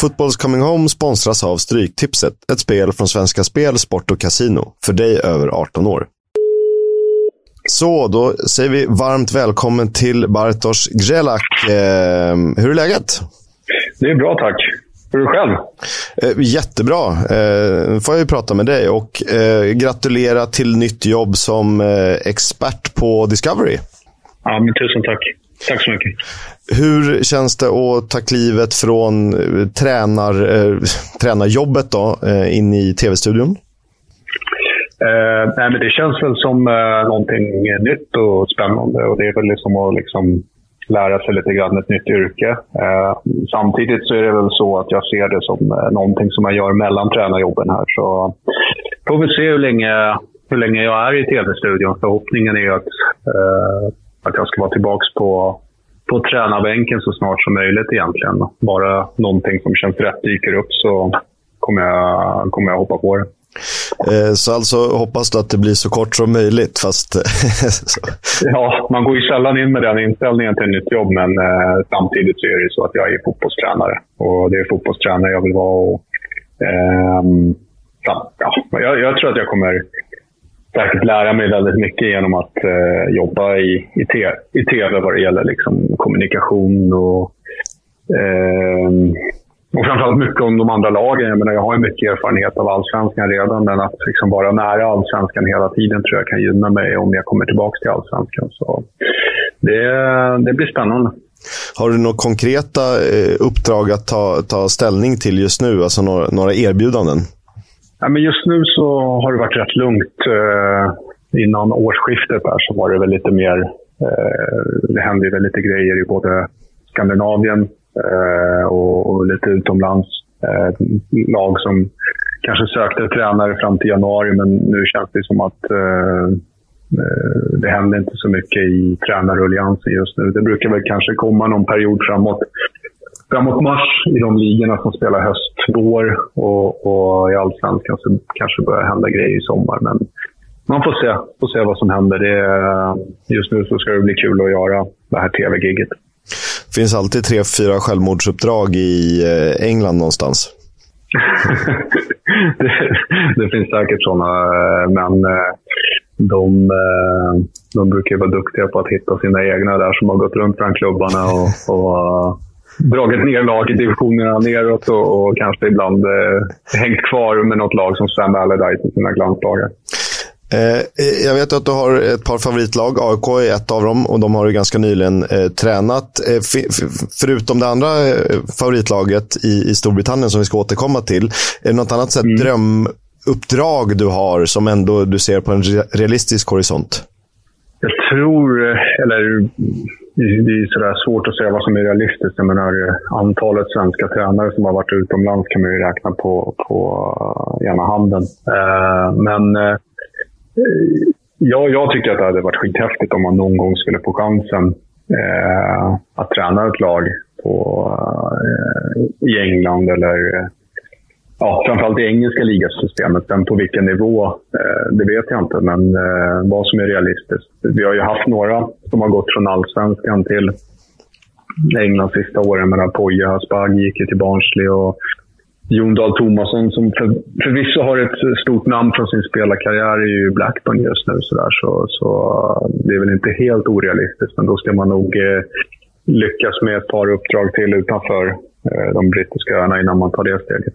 Football's Coming Home sponsras av Stryktipset, ett spel från Svenska Spel, Sport och Casino. För dig över 18 år. Så, då säger vi varmt välkommen till Bartosz Grzelak. Eh, hur är läget? Det är bra, tack. Hur är det själv? Eh, jättebra. Eh, får jag ju prata med dig och eh, gratulera till nytt jobb som eh, expert på Discovery. Ja, men tusen tack. Tack så mycket. Hur känns det att ta klivet från eh, tränar, eh, tränarjobbet då, eh, in i tv-studion? Eh, nej, men det känns väl som eh, någonting nytt och spännande. Och Det är väl liksom att liksom lära sig lite grann ett nytt yrke. Eh, samtidigt så är det väl så att jag ser det som eh, någonting som jag gör mellan tränarjobben här. Så får vi se hur länge, hur länge jag är i tv-studion. Förhoppningen är att, eh, att jag ska vara tillbaka på på tränarbänken så snart som möjligt egentligen. Bara någonting som känns rätt dyker upp så kommer jag, kommer jag hoppa på det. Eh, så alltså hoppas du att det blir så kort som möjligt, fast... ja, man går ju sällan in med den inställningen till ett nytt jobb, men eh, samtidigt så är det så att jag är fotbollstränare. Och det är fotbollstränare jag vill vara. Och, eh, ja, jag, jag, tror att jag kommer säkert lära mig väldigt mycket genom att eh, jobba i, i, te, i tv vad det gäller liksom, kommunikation och eh, och framförallt mycket om de andra lagen. Jag, menar, jag har ju mycket erfarenhet av allsvenskan redan, men att liksom vara nära allsvenskan hela tiden tror jag kan gynna mig om jag kommer tillbaka till allsvenskan. Så det, det blir spännande. Har du några konkreta eh, uppdrag att ta, ta ställning till just nu? Alltså några, några erbjudanden? Ja, men just nu så har det varit rätt lugnt. Eh, innan årsskiftet där så var det väl lite mer... Eh, det hände väl lite grejer i både Skandinavien Eh, och, och, lite utomlands. Eh, lag som kanske sökte tränare fram till januari, men nu känns det som att eh, eh det händer inte så mycket i tränarruljansen just nu. Det brukar väl kanske komma någon period framåt, framåt mars i de ligorna som spelar höst, vår och, och i allsvenskan så kanske börjar hända grejer i sommar. Men man får se, får se vad som händer. Det, just nu så ska det bli kul att göra det här tv-giget finns alltid tre, fyra självmordsuppdrag i eh, England någonstans. det, det, finns säkert sådana, eh, men eh, de, de brukar vara duktiga på att hitta sina egna där som har gått runt bland klubbarna och, och dragit ner lag i divisionerna neråt och, och kanske ibland eh, hängt kvar med något lag som Sam Allardyce i sina glansdagar. Eh, jag vet att du har ett par favoritlag. AIK är ett av dem och de har du ganska nyligen eh, tränat. Eh, förutom det andra eh, favoritlaget i, i, Storbritannien som vi ska återkomma till. Är det något annat sätt, mm. drömuppdrag du har som ändå du ser på en realistisk horisont? Jag tror, eh, eller det är sådär svårt att säga vad som är realistiskt. Jag menar, antalet svenska tränare som har varit utomlands kan man ju räkna på, på eh, ena handen. Eh, men eh, Ja, jag tycker att det hade varit skithäftigt om man någon gång skulle få chansen eh, att träna ett lag på, eh, i England eller eh, ja, framförallt i engelska ligasystemet. Men på vilken nivå, eh, det vet jag inte. Men eh, vad som är realistiskt. Vi har ju haft några som har gått från allsvenskan till England sista åren. Men Poja Asbaghi gick ju till Barnsley och Jon Dahl Tomasson som för, förvisso har ett stort namn från sin spelarkarriär är ju Blackburn just nu. Så, där, så, så det är väl inte helt orealistiskt, men då ska man nog eh, lyckas med ett par uppdrag till utanför eh, de brittiska öarna innan man tar det steget.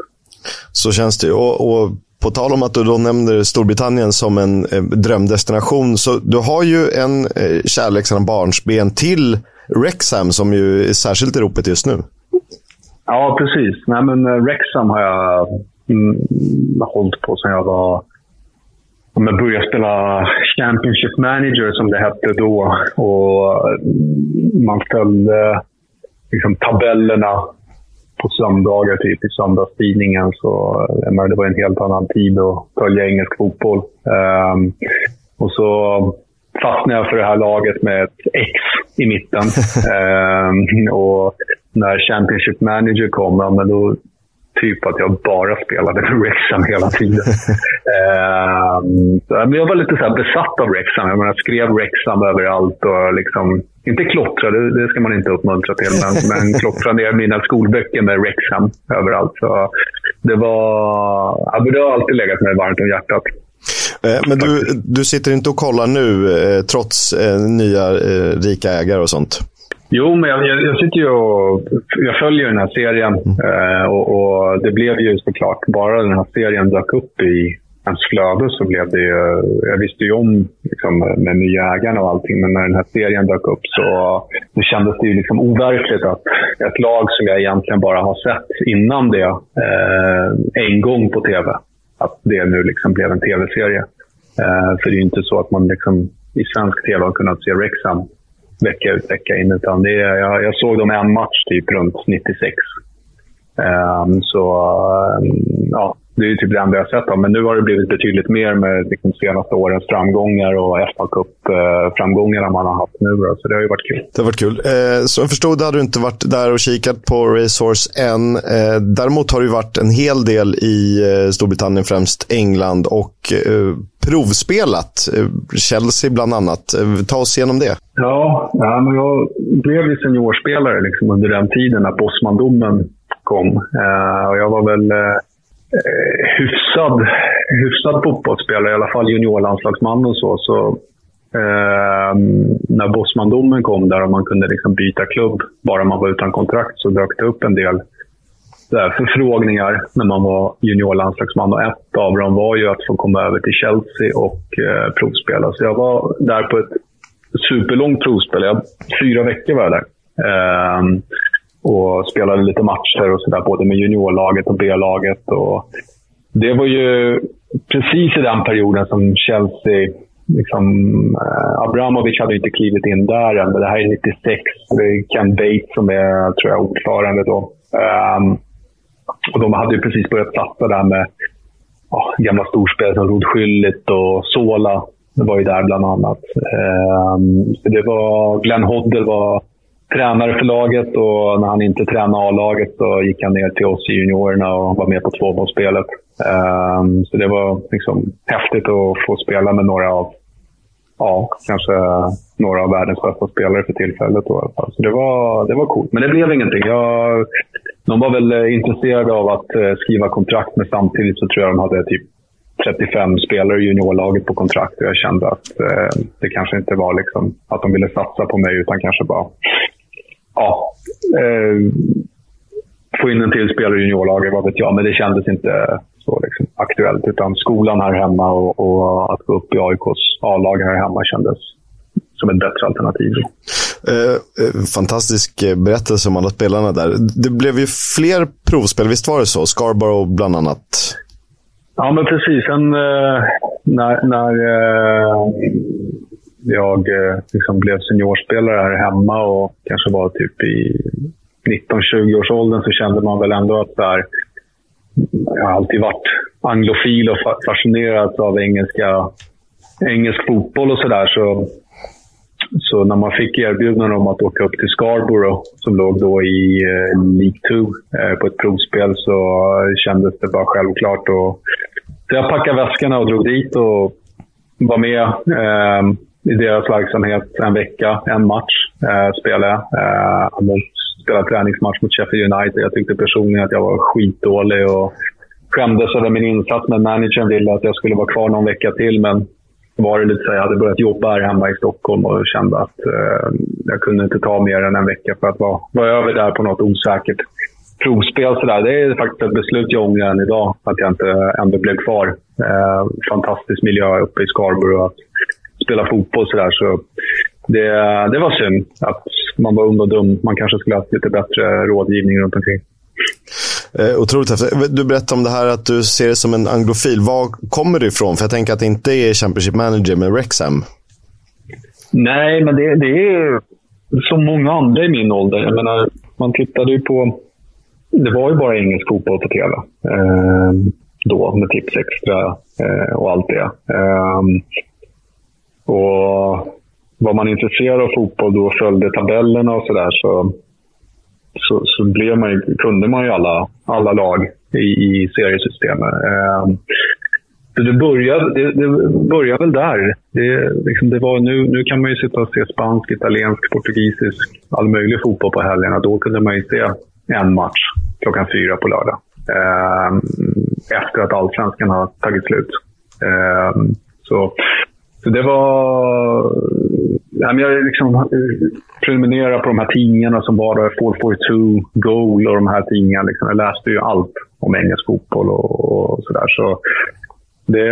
Så känns det. Och, och på tal om att du då nämner Storbritannien som en eh, drömdestination, så du har ju en eh, kärlek sedan barnsben till Wrexham som ju är särskilt i ropet just nu. Ja, precis. Nej, men eh, Rexham har jag mm, hållit på sedan jag var... Om jag började spela Championship Manager, som det hette då. Och mm, man följde liksom, tabellerna på söndagar, typ i söndagstidningen. Så, det var en helt annan tid att följa engelsk fotboll. Um, och så fastnade jag för det här laget med ett X i mitten. um, och när Championship Manager kom, ja, men då typ att jag bara spelade för Wrexham hela tiden. eh, men jag var lite så besatt av Wrexham. Jag, menar, jag skrev Wrexham överallt och liksom, inte klottra, det, det ska man inte uppmuntra till, men, men klottra ner mina skolböcker med Wrexham överallt. Så det, var, ja, det har alltid legat mig varmt om hjärtat. Eh, men du, du sitter inte och kollar nu, eh, trots eh, nya rika ägare och sånt? Jo, men jag, jag, sitter ju och jag följer den här serien. Mm. och, och, det blev ju såklart, bara den här serien dök upp i ens flöde så blev det ju... Jag visste ju om liksom, med nya ägarna och allting, men när den här serien dök upp så det kändes det ju liksom overkligt att ett lag som jag egentligen bara har sett innan det eh, en gång på tv, att det nu liksom blev en tv-serie. Eh, för det är ju inte så att man liksom, i svensk tv har kunnat se Rexham vecka ut vecka in. Utan det är, jag, jag såg dem en match typ runt 96. Ehm, så um, ja, det är typ det enda jag har sett. Men nu har det blivit betydligt mer med liksom, senaste årens framgångar och FA Cup-framgångarna man har haft nu. Så det har ju varit kul. Det har varit kul. Eh, som jag förstod hade du inte varit där och kikat på Racehorse än. Eh, däremot har det varit en hel del i eh, Storbritannien, främst England och eh, provspelat. Eh, Chelsea bland annat. Eh, ta oss igenom det. Ja, ja men jag blev ju seniorspelare liksom under den tiden när Bosman-domen kom. Eh, och jag var väl eh, eh, hyfsad, hyfsad fotbollsspelare, i alla fall juniorlandslagsman och så. så eh, när Bosman-domen kom där och man kunde liksom byta klubb bara man var utan kontrakt så dök det upp en del där förfrågningar när man var juniorlandslagsman. Och ett av dem var ju att få komma över till Chelsea och eh, provspela. Så jag var där på ett superlångt provspel. Jag, fyra veckor var jag där. Eh, och spelade lite matcher och sådär, både med juniorlaget och B-laget. Och det var ju precis i den perioden som Chelsea Liksom, eh, Abramovic hade inte klivit in där än, men det här är 96. Det är Ken Bates som är tror jag, ordförande då. Um, och de hade ju precis börjat satsa där med oh, gamla storspelare som Rod Schüllit och Sola. Det var ju där bland annat. Um, det var, Glenn Hoddle var tränare för laget och när han inte tränade A-laget så gick han ner till oss i juniorerna och var med på tvåbollsspelet. Um, så det var liksom häftigt att få spela med några av, ja, kanske några av världens bästa spelare för tillfället. Då, så det var, det var coolt. Men det blev ingenting. Jag, de var väl eh, intresserade av att eh, skriva kontrakt, men samtidigt så tror jag de hade typ 35 spelare i juniorlaget på kontrakt och jag kände att eh, det kanske inte var liksom att de ville satsa på mig utan kanske bara ja, eh, få in en till spelare i juniorlaget, vad vet jag. Men det kändes inte så liksom, aktuellt. Utan skolan här hemma och, och att gå upp i AIKs A-lag här hemma kändes som ett bättre alternativ. Eh, eh fantastisk berättelse om alla spelarna där. Det blev ju fler provspel, visst var det så? Scarborough bland annat. Ja, men precis. Sen eh, när, när eh, jag eh, liksom blev seniorspelare här hemma och kanske var typ i 19-20 års åldern så kände man väl ändå att där, jag har alltid varit anglofil och fascinerad av engelska, engelsk fotboll och sådär. Så, så när man fick erbjudande om att åka upp till Scarborough, som låg då i eh, League 2 eh, på ett provspel, så kändes det bara självklart. Och, så jag packade väskorna och drog dit och var med. Eh, i deras verksamhet en vecka, en match eh, spelade jag. Eh, mot, spelade träningsmatch mot Sheffield United. Jag tyckte personligen att jag var skitdålig och skämdes över min insats. Men managern ville att jag skulle vara kvar någon vecka till. Men var det lite så jag hade börjat jobba här hemma i Stockholm och kände att eh, jag kunde inte ta mer än en vecka för att vara, vara över där på något osäkert provspel. Så där. Det är faktiskt ett beslut jag ångrar än idag, att jag inte ändå blev kvar. Eh, fantastisk miljö uppe i Scarborough. Att spela fotboll sådär. Så det, det var synd att man var ung och dum. Man kanske skulle haft lite bättre rådgivning runt omkring. Eh, otroligt häftigt. Du berättade om det här att du ser det som en anglofil. Var kommer det ifrån? För jag tänker att det inte är Championship Manager med Rexham. Nej, men det, det är som många andra i min ålder. Jag menar, man tittade ju på... Det var ju bara engelsk fotboll på tv. Eh, då, med Tips Extra eh, och allt det. Eh, och var man intresserad av fotboll då och följde tabellerna och sådär så, så, så blev man, kunde man ju alla, alla lag i, i seriesystemet. Eh, det började, det, det började väl där. Det, liksom det var, nu, nu kan man ju sitta och se spansk, italiensk, portugisisk, all möjlig fotboll på helgerna. Då kunde man ju se en match klockan fyra på lördag. Eh, efter att allsvenskan har tagit slut. Eh, så, så det var... jag liksom prenumererade på de här tidningarna som var där, 442, Goal och de här tidningarna. Liksom. Jag läste ju allt om engelsk fotboll och, och sådär. Så det,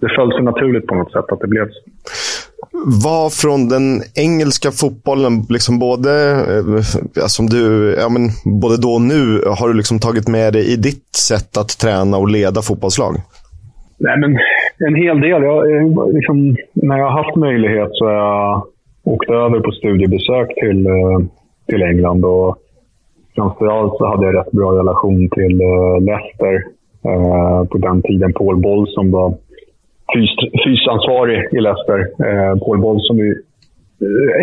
det föll sig naturligt på något sätt att det blev så. Vad från den engelska fotbollen, liksom både, ja, som du, ja, men både då och nu, har du liksom tagit med dig i ditt sätt att träna och leda fotbollslag? Nej, men en hel del. Jag, eh, liksom, när jag har haft möjlighet så har jag åkt över på studiebesök till, eh, till England. Och framförallt så hade jag rätt bra relation till eh, Leicester Eh, på den tiden Paul Boll som var fys fysansvarig i Leicester. Eh, Paul Boll som är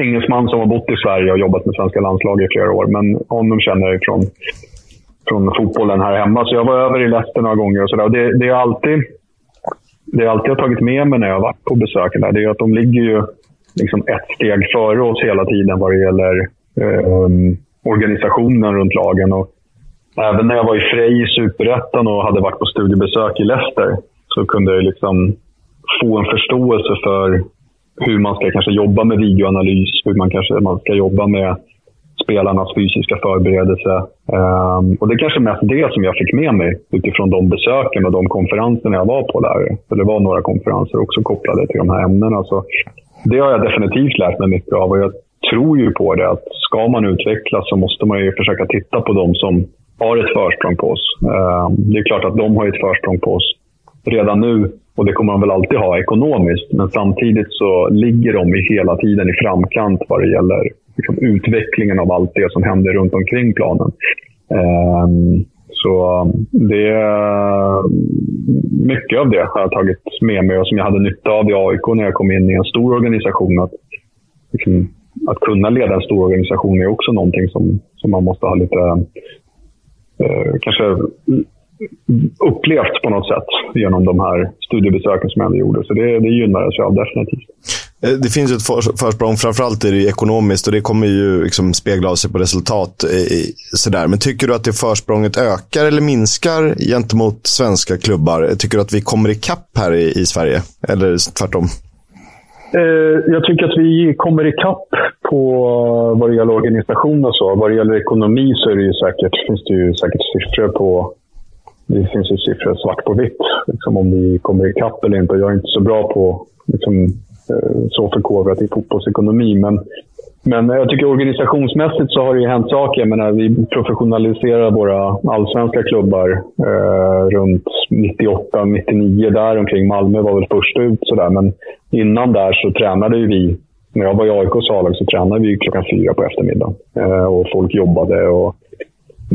engelsman som har bott i Sverige och jobbat med svenska landslaget i flera år. Men honom känner jag från, från fotbollen här hemma. Så jag var över i Leicester några gånger. Och så där. Och det, det, är alltid, det jag alltid har tagit med mig när jag har varit på besöken där, det är att de ligger ju liksom ett steg före oss hela tiden vad det gäller eh, organisationen runt lagen. Och även när jag var i Frej i Superettan och hade varit på studiebesök i Leicester så kunde jag liksom få en förståelse för hur man ska kanske jobba med videoanalys, hur man kanske man ska jobba med spelarnas fysiska förberedelse. Um, och det är kanske mest det som jag fick med mig utifrån de besöken och de konferenserna jag var på där. För det var några konferenser också kopplade till de här ämnena. Så det har jag definitivt lärt mig mycket av och jag tror ju på det att ska man utvecklas så måste man ju försöka titta på de som har ett försprång på oss. Um, det är klart att de har ett försprång på oss redan nu och det kommer de väl alltid ha ekonomiskt. Men samtidigt så ligger de hela tiden i framkant vad det gäller liksom, utvecklingen av allt det som händer runt omkring planen. Ehm, så um, det, mycket av det har jag tagit med mig och som jag hade nytta av i AIK när jag kom in i en stor organisation. Att, liksom, att kunna leda en stor organisation är också någonting som, som man måste ha lite eh, kanske upplevt på något sätt genom de här studiebesöken som jag gjorde. Så det, det gynnades jag av definitivt. Eh, det finns ett försprång, framförallt är det ekonomiskt och det kommer ju liksom spegla av sig på resultat. Eh, sådär. Men tycker du att det försprånget ökar eller minskar gentemot svenska klubbar? Tycker du att vi kommer ikapp här i, i Sverige? Eller tvärtom? Eh, jag tycker att vi kommer ikapp på vad det gäller organisation och så. Vad det gäller ekonomi så är det ju säkert, finns det ju säkert siffror på det finns ju siffror svart på vitt liksom om vi kommer ikapp eller inte. Jag är inte så bra på liksom, Eh, så förkovrat i fotbollsekonomi. Men men jag tycker organisationsmässigt så har det ju hänt saker. Jag menar, vi professionaliserar våra allsvenska klubbar eh, runt 98, 99 där omkring. Malmö var väl först ut sådär. Men innan där så tränade ju vi. När jag var i AIKs A-lag så tränade vi klockan fyra på eftermiddagen. Eh, och folk jobbade. och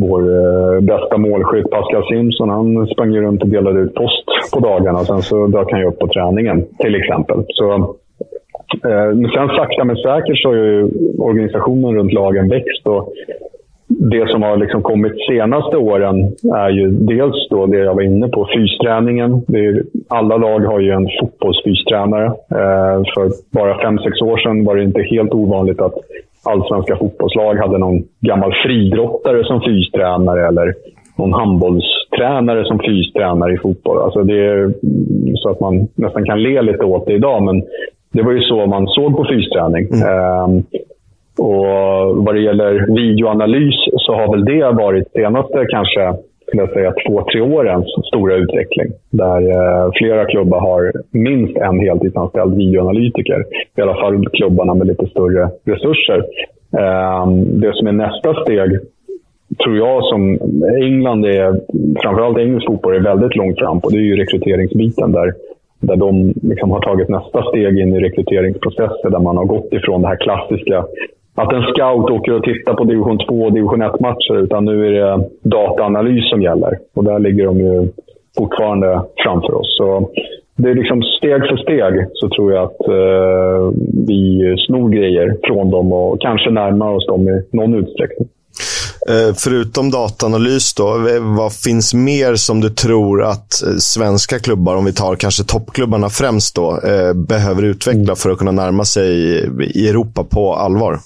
vår eh, bästa målskytt Pascal Simpson, han sprang runt och delade ut post på dagarna. Sen så dök han ju upp på träningen till exempel. Så Eh, men sen sakta men säkert så har ju organisationen runt lagen växt. Och det som har liksom kommit senaste åren är ju dels då det jag var inne på, fysträningen. Är, alla lag har ju en fotbollsfystränare. Eh, för bara fem sex år sedan var det inte helt ovanligt att allsvenska fotbollslag hade någon gammal fridrottare som fystränare eller någon handbollstränare som fystränare i fotboll. Alltså det är så att man nästan kan le lite åt det idag, men det var ju så man såg på fysträning. Mm. Um, och vad det gäller videoanalys så har väl det varit senaste kanske skulle jag säga, två, tre årens stora utveckling. Där eh, flera klubbar har minst en heltidsanställd videoanalytiker. I alla fall klubbarna med lite större resurser. Eh, det som är nästa steg, tror jag, som England är, framförallt engelsk fotboll, är väldigt långt fram på. Det är ju rekryteringsbiten där där de liksom har tagit nästa steg in i rekryteringsprocesser där man har gått ifrån det här klassiska att en scout åker och tittar på division 2 och division 1-matcher, utan nu är det dataanalys som gäller. Och där ligger de ju fortfarande framför oss. Så det är liksom steg för steg så tror jag att eh, vi snor grejer från dem och kanske närmar oss dem i någon utsträckning. Eh, förutom dataanalys då, vad finns mer som du tror att svenska klubbar, om vi tar kanske toppklubbarna främst då, behöver utveckla för att kunna närma sig i Europa på allvar?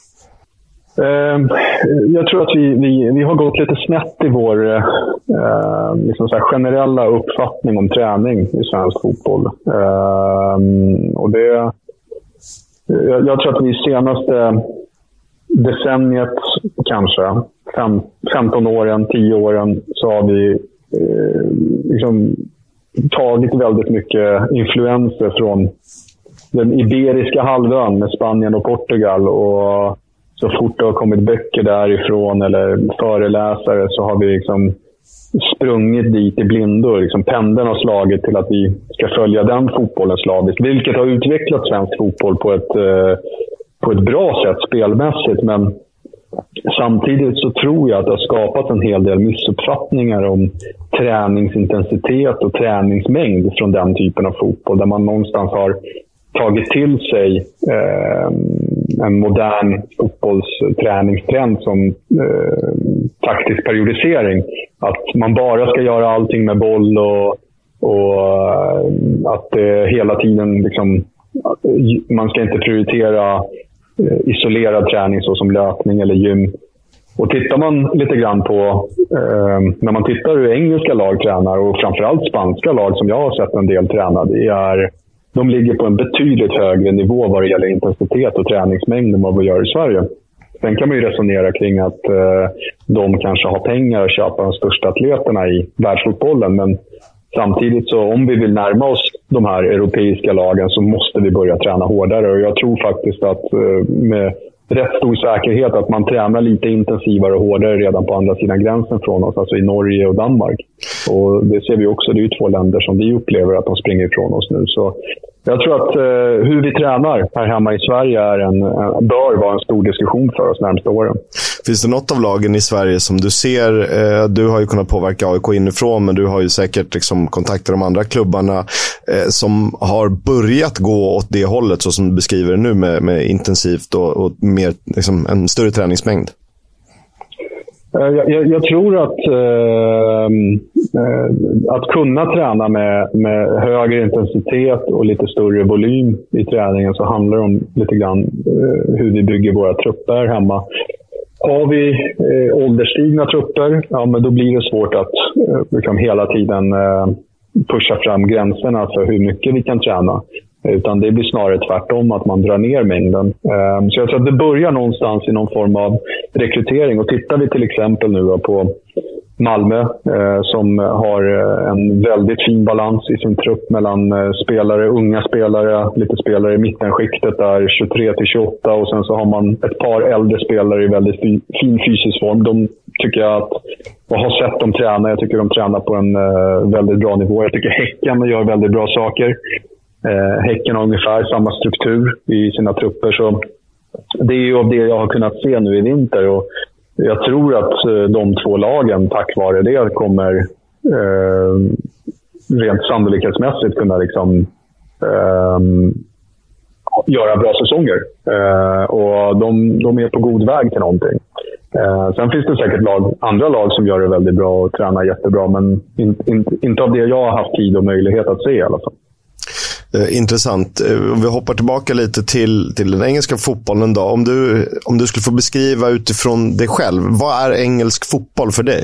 Ehm, jag tror att vi, vi, vi har gått lite snett i vår eh, liksom generella uppfattning om träning i svensk fotboll. Eh, och det, jag, jag, tror att vi senaste decenniet, kanske, 15 åren, 10 åren, så har vi eh, liksom tagit väldigt mycket influenser från den Iberiska halvön med Spanien och Portugal. Och så fort det har kommit böcker därifrån eller föreläsare så har vi liksom sprungit dit i blindo. Liksom pendeln har slagit till att vi ska följa den fotbollen slaviskt. Vilket har utvecklat svensk fotboll på ett, eh, på ett bra sätt spelmässigt. Men samtidigt så tror jag att det har skapat en hel del missuppfattningar om träningsintensitet och träningsmängd från den typen av fotboll. Där man någonstans har tagit till sig eh, en modern fotbollsträningstrend som eh, taktisk periodisering. Att man bara ska göra allting med boll och, och eh, att det hela tiden liksom, man ska inte prioritera eh, Eh, isolerad träning såsom löpning eller gym. Och tittar man lite grann på, eh, när man tittar hur engelska lag tränar och framförallt spanska lag som jag har sett en del träna, det är de ligger på en betydligt högre nivå vad det gäller intensitet och träningsmängd än vad vi gör i Sverige. Sen kan man ju resonera kring att eh, de kanske har pengar att köpa de största atleterna i världsfotbollen. Men samtidigt, så om vi vill närma oss de här europeiska lagen så måste vi börja träna hårdare. Och jag tror faktiskt att eh, med rätt stor säkerhet att man tränar lite intensivare och hårdare redan på andra sidan gränsen från oss, alltså i Norge och Danmark. Och det ser vi också, det är ju två länder som vi upplever att de springer ifrån oss nu. Så jag tror att eh, hur vi tränar här hemma i Sverige är en, bör vara en stor diskussion för oss närmsta åren. Finns det något av lagen i Sverige som du ser, eh, du har ju kunnat påverka AIK inifrån, men du har ju säkert liksom kontakter de andra klubbarna eh, som har börjat gå åt det hållet, så som du beskriver det nu med, med intensivt och, och mer, liksom, en större träningsmängd? Eh, jag, jag, jag, tror att ehm, eh, att kunna träna med, med högre intensitet och lite större volym i träningen så handlar det om lite grann eh, hur vi bygger våra trupper hemma. Har vi eh, ålderstigna trupper, ja, men då blir det svårt att eh, liksom hela tiden eh, pusha fram gränserna för hur mycket vi kan träna. Utan det blir snarare tvärtom, att man drar ner mängden. Eh, så jag tror att det börjar någonstans i någon form av rekrytering. Och tittar vi till exempel nu på Malmö eh, som har eh, en väldigt fin balans i sin trupp mellan eh, spelare, unga spelare, lite spelare i mittenskiktet där 23 till 28 och sen så har man ett par äldre spelare i väldigt fin fysisk form. De tycker jag att, och har sett dem träna, jag tycker de tränar på en eh, väldigt bra nivå. Jag tycker Häcken gör väldigt bra saker. Eh, Häcken har ungefär samma struktur i sina trupper. Så det är ju av det jag har kunnat se nu i vinter. Och jag tror att eh, de två lagen, tack vare det, kommer eh, rent sannolikhetsmässigt kunna liksom, eh, göra bra säsonger. Eh, och de, de, är på god väg till någonting. Eh, sen finns det säkert lag, andra lag som gör det väldigt bra och tränar jättebra, men in, in, inte av det jag har haft tid och möjlighet att se i alla fall. Eh, intressant. Eh, om vi hoppar tillbaka lite till, till den engelska fotbollen. Då. Om, du, om du skulle få beskriva utifrån dig själv, vad är engelsk fotboll för dig?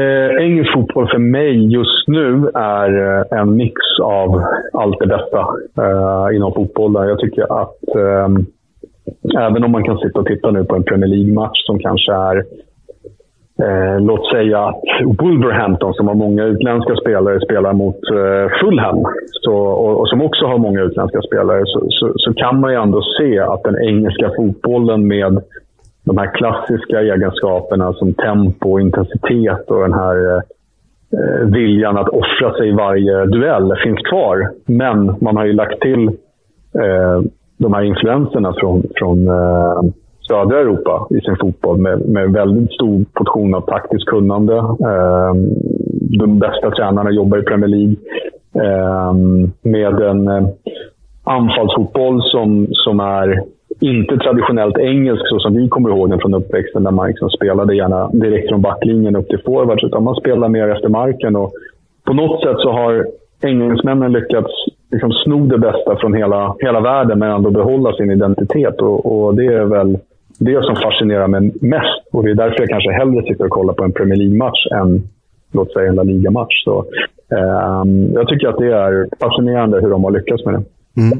Eh, engelsk fotboll för mig just nu är eh, en mix av allt det bästa eh, inom fotboll. Jag tycker att eh, även om man kan sitta och titta nu på en Premier League-match som kanske är Eh, låt säga att Wolverhampton, som har många utländska spelare, spelar mot eh, Fulham så, och, och, som också har många utländska spelare, så, så, så, kan man ju ändå se att den engelska fotbollen med de här klassiska egenskaperna som tempo, och intensitet och den här eh, eh, viljan att offra sig i varje duell finns kvar. Men man har ju lagt till eh, de här influenserna från, från eh, södra Europa i sin fotboll med, med väldigt stor portion av taktiskt kunnande. Eh, de bästa tränarna jobbar i Premier League. Eh, med en eh, anfallsfotboll som, som är inte traditionellt engelsk så som vi kommer ihåg den från uppväxten, där man liksom spelade gärna direkt från backlinjen upp till forwards, utan man spelar mer efter marken. Och på något sätt så har engelsmännen lyckats liksom sno det bästa från hela, hela världen, men ändå behålla sin identitet. Och, och det är väl det som fascinerar mig mest. Och det är därför jag kanske hellre sitter och kollar på en Premier League-match än låt säga en La Liga-match. Så, eh, jag tycker att det är fascinerande hur de har lyckats med det. Mm.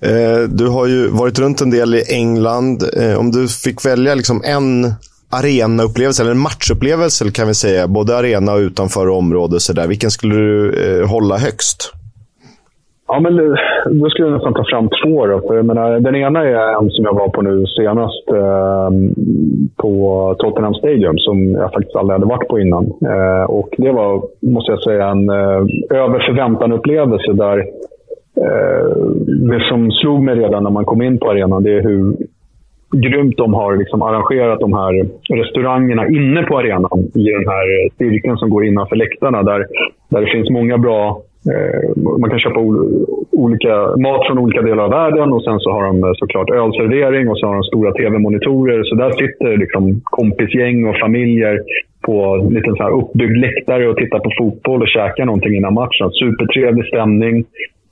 Eh, du har ju varit runt en del i England. Eh, om du fick välja liksom en arenaupplevelse, eller en matchupplevelse kan vi säga, både arena och utanför område, så där. vilken skulle du eh, hålla högst? Ja, men då skulle jag nästan ta fram två. Då. För jag menar, den ena är en som jag var på nu senast eh, på Tottenham Stadium, som jag faktiskt aldrig hade varit på innan. Eh, och Det var, måste jag säga, en eh, över förväntan-upplevelse där eh, det som slog mig redan när man kom in på arenan, det är hur grymt de har liksom arrangerat de här restaurangerna inne på arenan i den här cirkeln som går innanför läktarna. Där, där det finns många bra Eh, man kan köpa olika mat från olika delar av världen och sen så har de eh, såklart ölservering och så har de stora tv-monitorer. Så där sitter liksom kompisgäng och familjer på en liten så här uppbyggd läktare och tittar på fotboll och käkar någonting innan matchen. Supertrevlig stämning.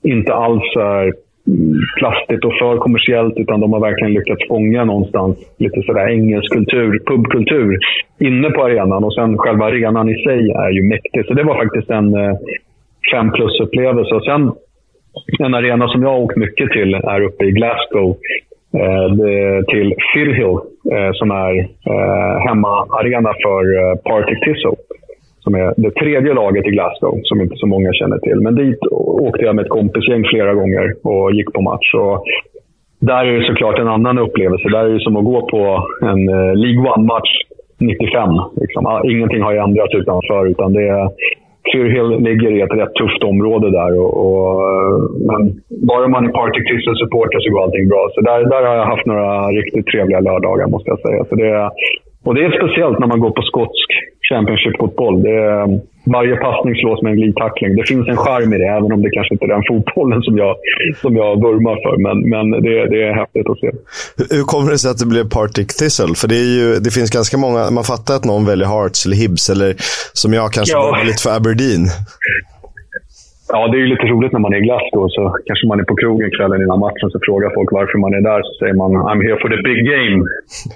Inte alls är mm, plastigt och för kommersiellt, utan de har verkligen lyckats fånga någonstans lite sådär engelsk kultur, pubkultur, inne på arenan. Och sen själva arenan i sig är ju mäktig. Så det var faktiskt en, eh, fem plus-upplevelse. Och sen en arena som jag har åkt mycket till är uppe i Glasgow. Eh, till Philhill eh, som är eh, hemmaarena för eh, Partick Thistle. Som är det tredje laget i Glasgow, som inte så många känner till. Men dit åkte jag med ett kompisgäng flera gånger och gick på match. Och där är det såklart en annan upplevelse. Där är det som att gå på en eh, League One-match 95. Liksom. Ah, ingenting har ju ändrats utanför, utan det är Clear ligger i ett rätt tufft område där. Och, och men bara man är Party Thistle supporter så går allting bra. Så där, där har jag haft några riktigt trevliga lördagar måste jag säga. Så det, och det är speciellt när man går på skotsk Championship-fotboll. Varje passning slås med en glidtackling. Det finns en charm i det, även om det kanske inte är den fotbollen som jag, som jag vurmar för. Men, men det, det är häftigt att se. Hur kommer det sig att det blev Partick Thistle? För det, är ju, det finns ganska många, man fattar att någon väljer Hearts eller Hibs, eller som jag kanske ja. lite för Aberdeen. Ja, det är ju lite roligt när man är i Glasgow. Så kanske man är på krogen kvällen innan matchen så frågar folk varför man är där. Så säger man “I'm here for the big game”.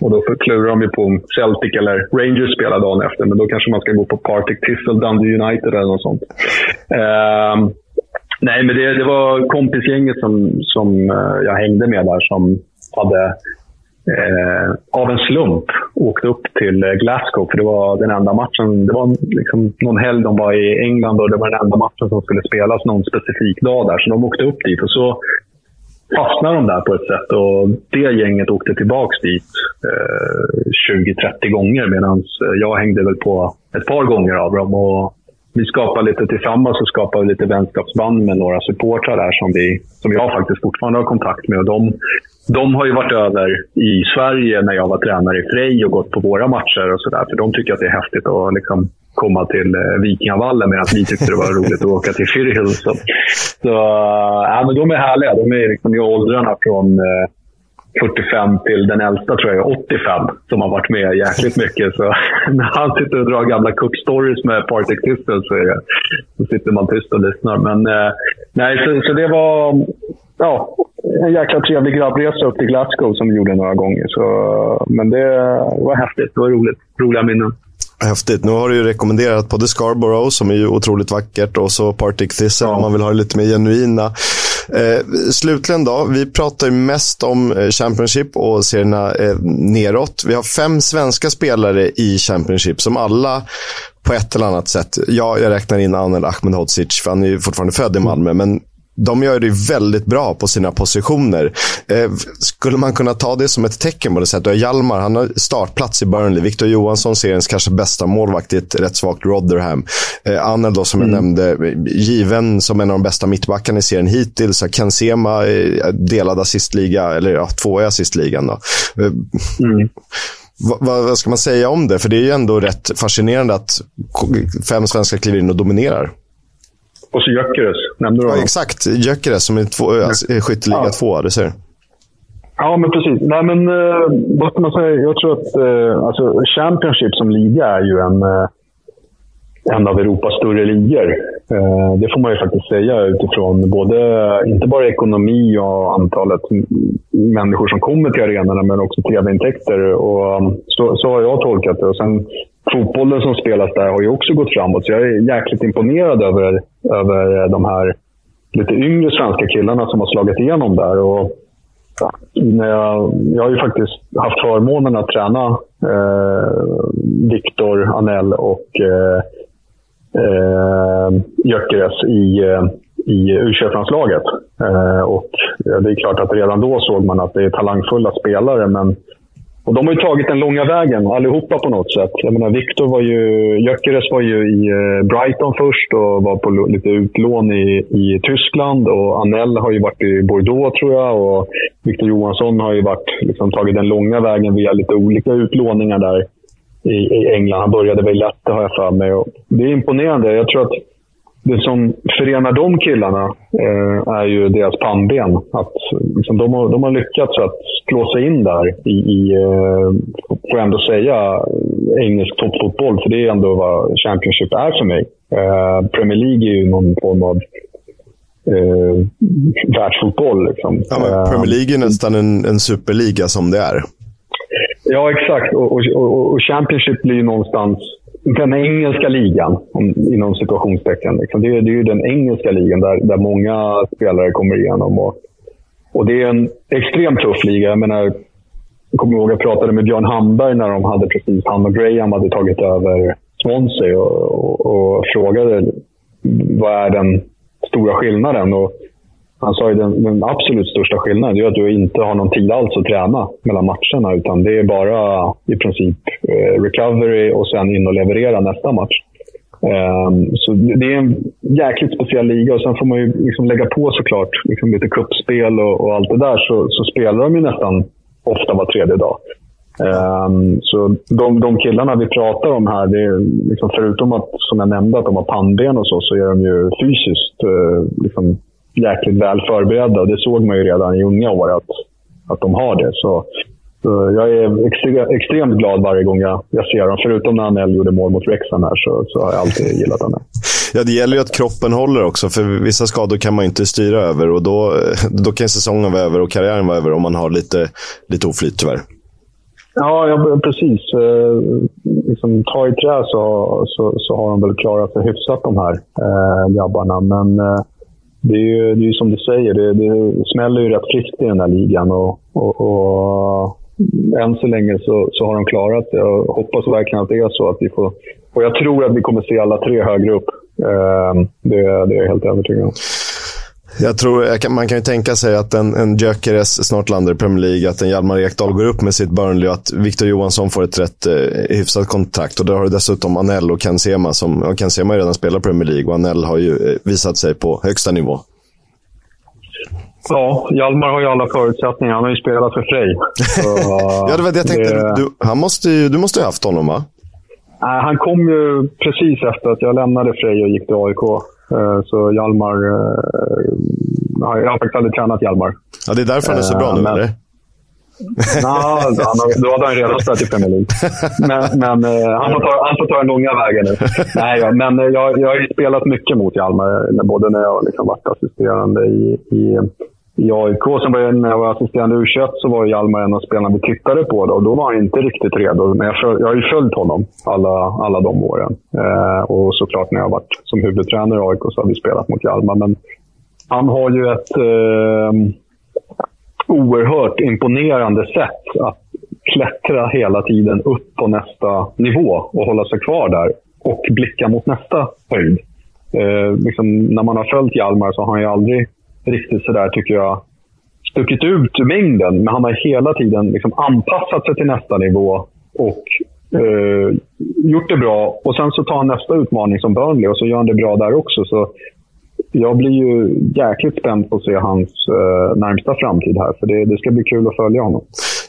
Och då klurar de ju på om Celtic eller Rangers spelar dagen efter. Men då kanske man ska gå på Partick Thistle Dundee United eller något sånt. Uh, nej, men det, det var kompisgänget som, som eh, jag hängde med där som hade eh, av en slump åkte upp till eh, Glasgow. För det var den enda matchen. Det var liksom någon helg de var i England och det var den enda matchen som skulle spelas någon specifik dag där. Så de åkte upp dit och så fastnade de där på ett sätt. Och det gänget åkte tillbaka dit eh, 20-30 gånger medan eh, jag hängde väl på ett par gånger av dem. Och vi skapar lite tillsammans och skapar lite vänskapsband med några supportrar där som, vi, som jag faktiskt fortfarande har kontakt med. Och de de har ju varit över i Sverige när jag var tränare i Frej och gått på våra matcher och sådär. För de tycker att det är häftigt att liksom komma till eh, Vikingavallen medan vi tyckte det var roligt att åka till Fyrihult. Så, så ja, men de är härliga. De är liksom i åldrarna från eh, 45 eh, till den äldsta tror jag är 85 som har varit med jäkligt mycket. Så när han sitter och drar gamla Cook Stories med Partick Thistle så, det, så sitter man tyst och lyssnar. Men eh, nej, så, så det var ja, en jäkla trevlig grabbresa upp till Glasgow som vi gjorde några gånger. Så, men det var häftigt. Det var roligt. Roliga minnen. Häftigt. Nu har du ju rekommenderat både Scarborough, som är ju otroligt vackert, och så Partick Thistle, ja. om man vill ha det lite mer genuina. Eh, slutligen då, vi pratar ju mest om eh, Championship och serierna eh, neråt. Vi har fem svenska spelare i Championship som alla på ett eller annat sätt, ja, jag räknar in Anel Ahmedhodzic, för han är ju fortfarande född i Malmö, men de gör det väldigt bra på sina positioner. Eh, skulle man kunna ta det som ett tecken på det sättet? Hjalmar, han har startplats i Burnley. Victor Johansson, seriens kanske bästa målvakt i ett rätt svagt Rotherham. Eh, Annel då, som mm. jag nämnde, given som en av de bästa mittbackarna i serien hittills. Ken Sema, eh, delad assistliga, eller ja, två i assistligan. Då. Eh, mm. Vad, vad ska man säga om det? För det är ju ändå rätt fascinerande att fem svenskar kliver in och dominerar. Och så Gyökeres, nämnde du ja, Exakt, Gyökeres som är två, ja. skytteliga ja. två, du ser. Ja, men precis. Nej, men eh, vad ska man säga? Jag tror att eh, alltså, Championship som liga är ju en, eh, en av Europas större ligor. Eh, det får man ju faktiskt säga utifrån både, inte bara ekonomi och antalet människor som kommer till arenorna, men också tv-intäkter. Och, så, så har jag tolkat det. Och sen, fotbollen som spelas där har ju också gått framåt, så jag är jäkligt imponerad över, över eh, de här lite yngre svenska killarna som har slagit igenom där. Och, när jag, jag har ju faktiskt haft förmånen att träna eh, Viktor Anell och eh, eh, Gyökeres i, eh, i u landslaget eh, Och det är klart att redan då såg man att det är talangfulla spelare, men och de har ju tagit den långa vägen allihopa på något sätt. Jag menar, Victor var ju, Gyökeres var ju i eh, Brighton först och var på lite utlån i, i Tyskland. Och Anell har ju varit i Bordeaux tror jag. Och Victor Johansson har ju varit, liksom, tagit den långa vägen via lite olika utlåningar där i, i England. Han började väl lätt, har jag för mig. Och det är imponerande. Jag tror att det som förenar de killarna eh, är ju deras pannben. Att, liksom, de, har, de har lyckats att slå sig in där i, i eh, får jag ändå säga, engelsk toppfotboll. För det är ändå vad Championship är för mig. Eh, Premier League är ju någon form av eh, världsfotboll. Liksom. Ja, Premier League är nästan en, en superliga som det är. Ja, exakt. Och, och, och Championship blir ju någonstans den engelska ligan, inom situationstecken. Liksom. Det, är, det är ju den engelska ligan där, där många spelare kommer igenom. Och, och det är en extremt tuff liga. Jag menar, jag kommer ihåg att jag pratade med Björn Hamberg när de hade precis, han och Graham hade tagit över Swansea och, och, och frågade vad är den stora skillnaden. Och han sa ju den, den absolut största skillnaden är att du inte har någon tid alls att träna mellan matcherna. Utan det är bara i princip eh, recovery och sen in och leverera nästa match. Um, så det är en jäkligt speciell liga och sen får man ju liksom lägga på såklart liksom lite kuppspel och, och, allt det där. Så, så, spelar de ju nästan ofta var tredje dag. Um, så de, de killarna vi pratar om här, det är liksom förutom att som jag nämnde att de har pannben och så, så är de ju fysiskt uh, liksom jäkligt väl förberedda. Och det såg man ju redan i unga år att, att de har det. Så, så jag är extre, extremt glad varje gång jag, jag ser dem. Förutom när Anel gjorde mål mot Wrexham här så, så har jag alltid gillat honom. Ja, det gäller ju att kroppen håller också, för vissa skador kan man inte styra över. Och då, då kan säsongen vara över och karriären vara över om man har lite, lite oflyt tyvärr. Ja, ja precis. Eh, liksom, ta i trä så, så, så har de väl klarat sig hyfsat, de här eh, grabbarna. Men eh, det är ju det är som du säger, det, det smäller ju rätt friskt i den här ligan. Och, och, och än så länge så, så, har de klarat det. Jag hoppas verkligen att det är så. att vi får, och Jag tror att vi kommer se alla tre högre upp. Eh, det, det är jag helt övertygad om. Jag tror, man kan ju tänka sig att en, en Gyökeres snart landar i Premier League, att en Hjalmar Ekdal går upp med sitt Burnley och att Victor Johansson får ett rätt eh, hyfsat kontrakt. Och då har du dessutom Anel och Ken Sema, som, och Ken Sema redan spelat Premier League och Anel har ju eh, visat sig på högsta nivå. Ja, Hjalmar har ju alla förutsättningar. Han har ju spelat för Frej. ja, det var det jag tänkte. Det... Du, han måste ju, du måste ju ha haft honom, va? Han kom ju precis efter att jag lämnade Frej och gick till AIK. Eh, så Hjalmar... Eh, jag har faktiskt aldrig tränat Hjalmar. Ja, det är därför han är så bra nu, men, eller? Nah, då hade han redan spelat i Premier League. Men, men han, får ta, han får ta den långa vägen nu. Nej, ja, men jag, jag har ju spelat mycket mot Hjalmar, både när jag liksom varit assisterande i, i i AIK. Sen var jag, när jag var assisterande u så var Hjalmar en av spelarna vi tittade på. Då, och då var han inte riktigt redo. Men jag, jag har ju följt honom alla, alla de åren. Eh, och såklart när jag har varit som huvudtränare i AIK så har vi spelat mot Hjalmar. Men han har ju ett eh, oerhört imponerande sätt att klättra hela tiden upp på nästa nivå och hålla sig kvar där. Och blicka mot nästa höjd. Eh, liksom, när man har följt Hjalmar så har han ju aldrig riktigt sådär, tycker jag, stuckit ut ur mängden. Men han har hela tiden liksom anpassat sig till nästa nivå och eh, gjort det bra. Och sen så tar han nästa utmaning som Burnley och så gör han det bra där också. Så jag blir ju jäkligt spänd på att se hans eh, närmsta framtid här. För det, det ska bli kul att följa honom.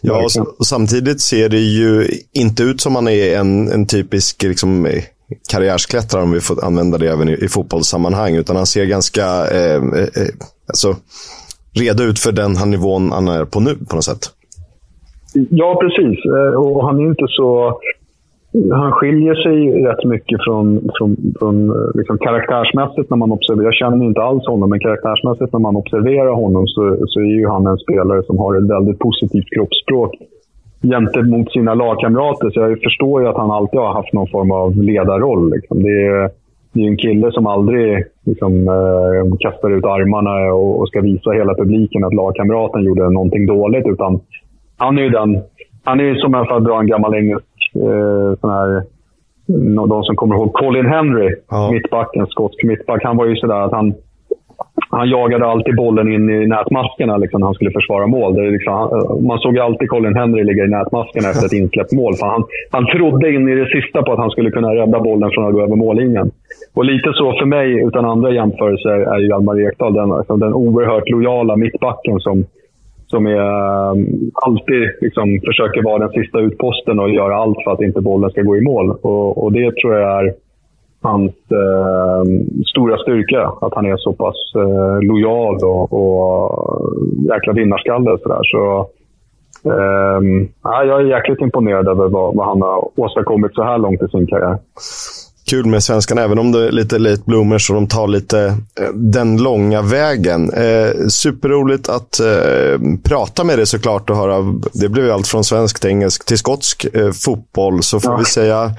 Ja, och, samtidigt ser det ju inte ut som han är en, en typisk liksom, karriärsklättrare, om vi får använda det även i, i fotbollssammanhang. Utan han ser ganska... Eh, eh, eh alltså, redo ut för den han nivån han är på nu på något sätt. Ja, precis. Eh, och han är inte så... Han skiljer sig rätt mycket från, från, från eh, liksom karaktärsmässigt när man observerar. Jag känner inte alls honom, men karaktärsmässigt när man observerar honom så, så är ju han en spelare som har ett väldigt positivt kroppsspråk gentemot sina lagkamrater. Så jag förstår ju att han alltid har haft någon form av ledarroll. Liksom. Det, är, det är en kille som aldrig liksom, eh, kastar ut armarna och, och, ska visa hela publiken att lagkamraten gjorde någonting dåligt. Utan han är ju den... Han är ju som jag dra en gammal engelsk eh, sån här... De som kommer ihåg Colin Henry, ja. mittbacken, skotsk mittback. Han var ju sådär att han han jagade alltid bollen in i nätmaskerna liksom, när han skulle försvara mål. Det liksom, eh, man såg alltid Colin Henry ligga i nätmaskerna efter ett insläppt mål. För han, han trodde in i det sista på att han skulle kunna rädda bollen från att gå över mållinjen. Och lite så för mig, utan andra jämförelser, är ju Hjalmar Ekdal den, liksom, den oerhört lojala mittbacken som, som är, eh, alltid liksom, försöker vara den sista utposten och göra allt för att inte bollen ska gå i mål. Och, och det tror jag är hans eh, stora styrka. Att han är så pass eh, lojal och, och eh, jäkla vinnarskalle. Så, där. så eh, jag är jäkligt imponerad över vad, vad han har åstadkommit så här långt i sin karriär kul med svenskarna, även om det är lite late bloomers och de tar lite eh, den långa vägen. Eh, superroligt att eh, prata med dig såklart och höra. Det blev ju allt från svensk till engelsk till skotsk eh, fotboll. Så får ja. vi säga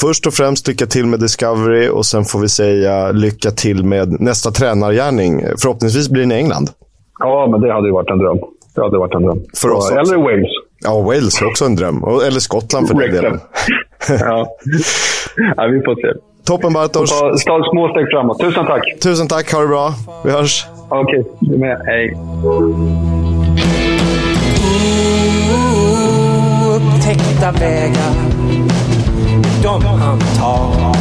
först och främst lycka till med Discovery och sen får vi säga lycka till med nästa tränargärning. Förhoppningsvis blir det i England. Ja, men det hade ju varit en dröm. Det hade varit en dröm. För oss Eller Wales. Ja, Wales är också en dröm. Eller Skottland för den delen. Ja. ja, vi får se. Toppen Bartosz. Ta små steg framåt. Tusen tack. Tusen tack. Ha det bra. Vi hörs. Okej, okay, du med. Hej. Upptäckta vägar, de han tar.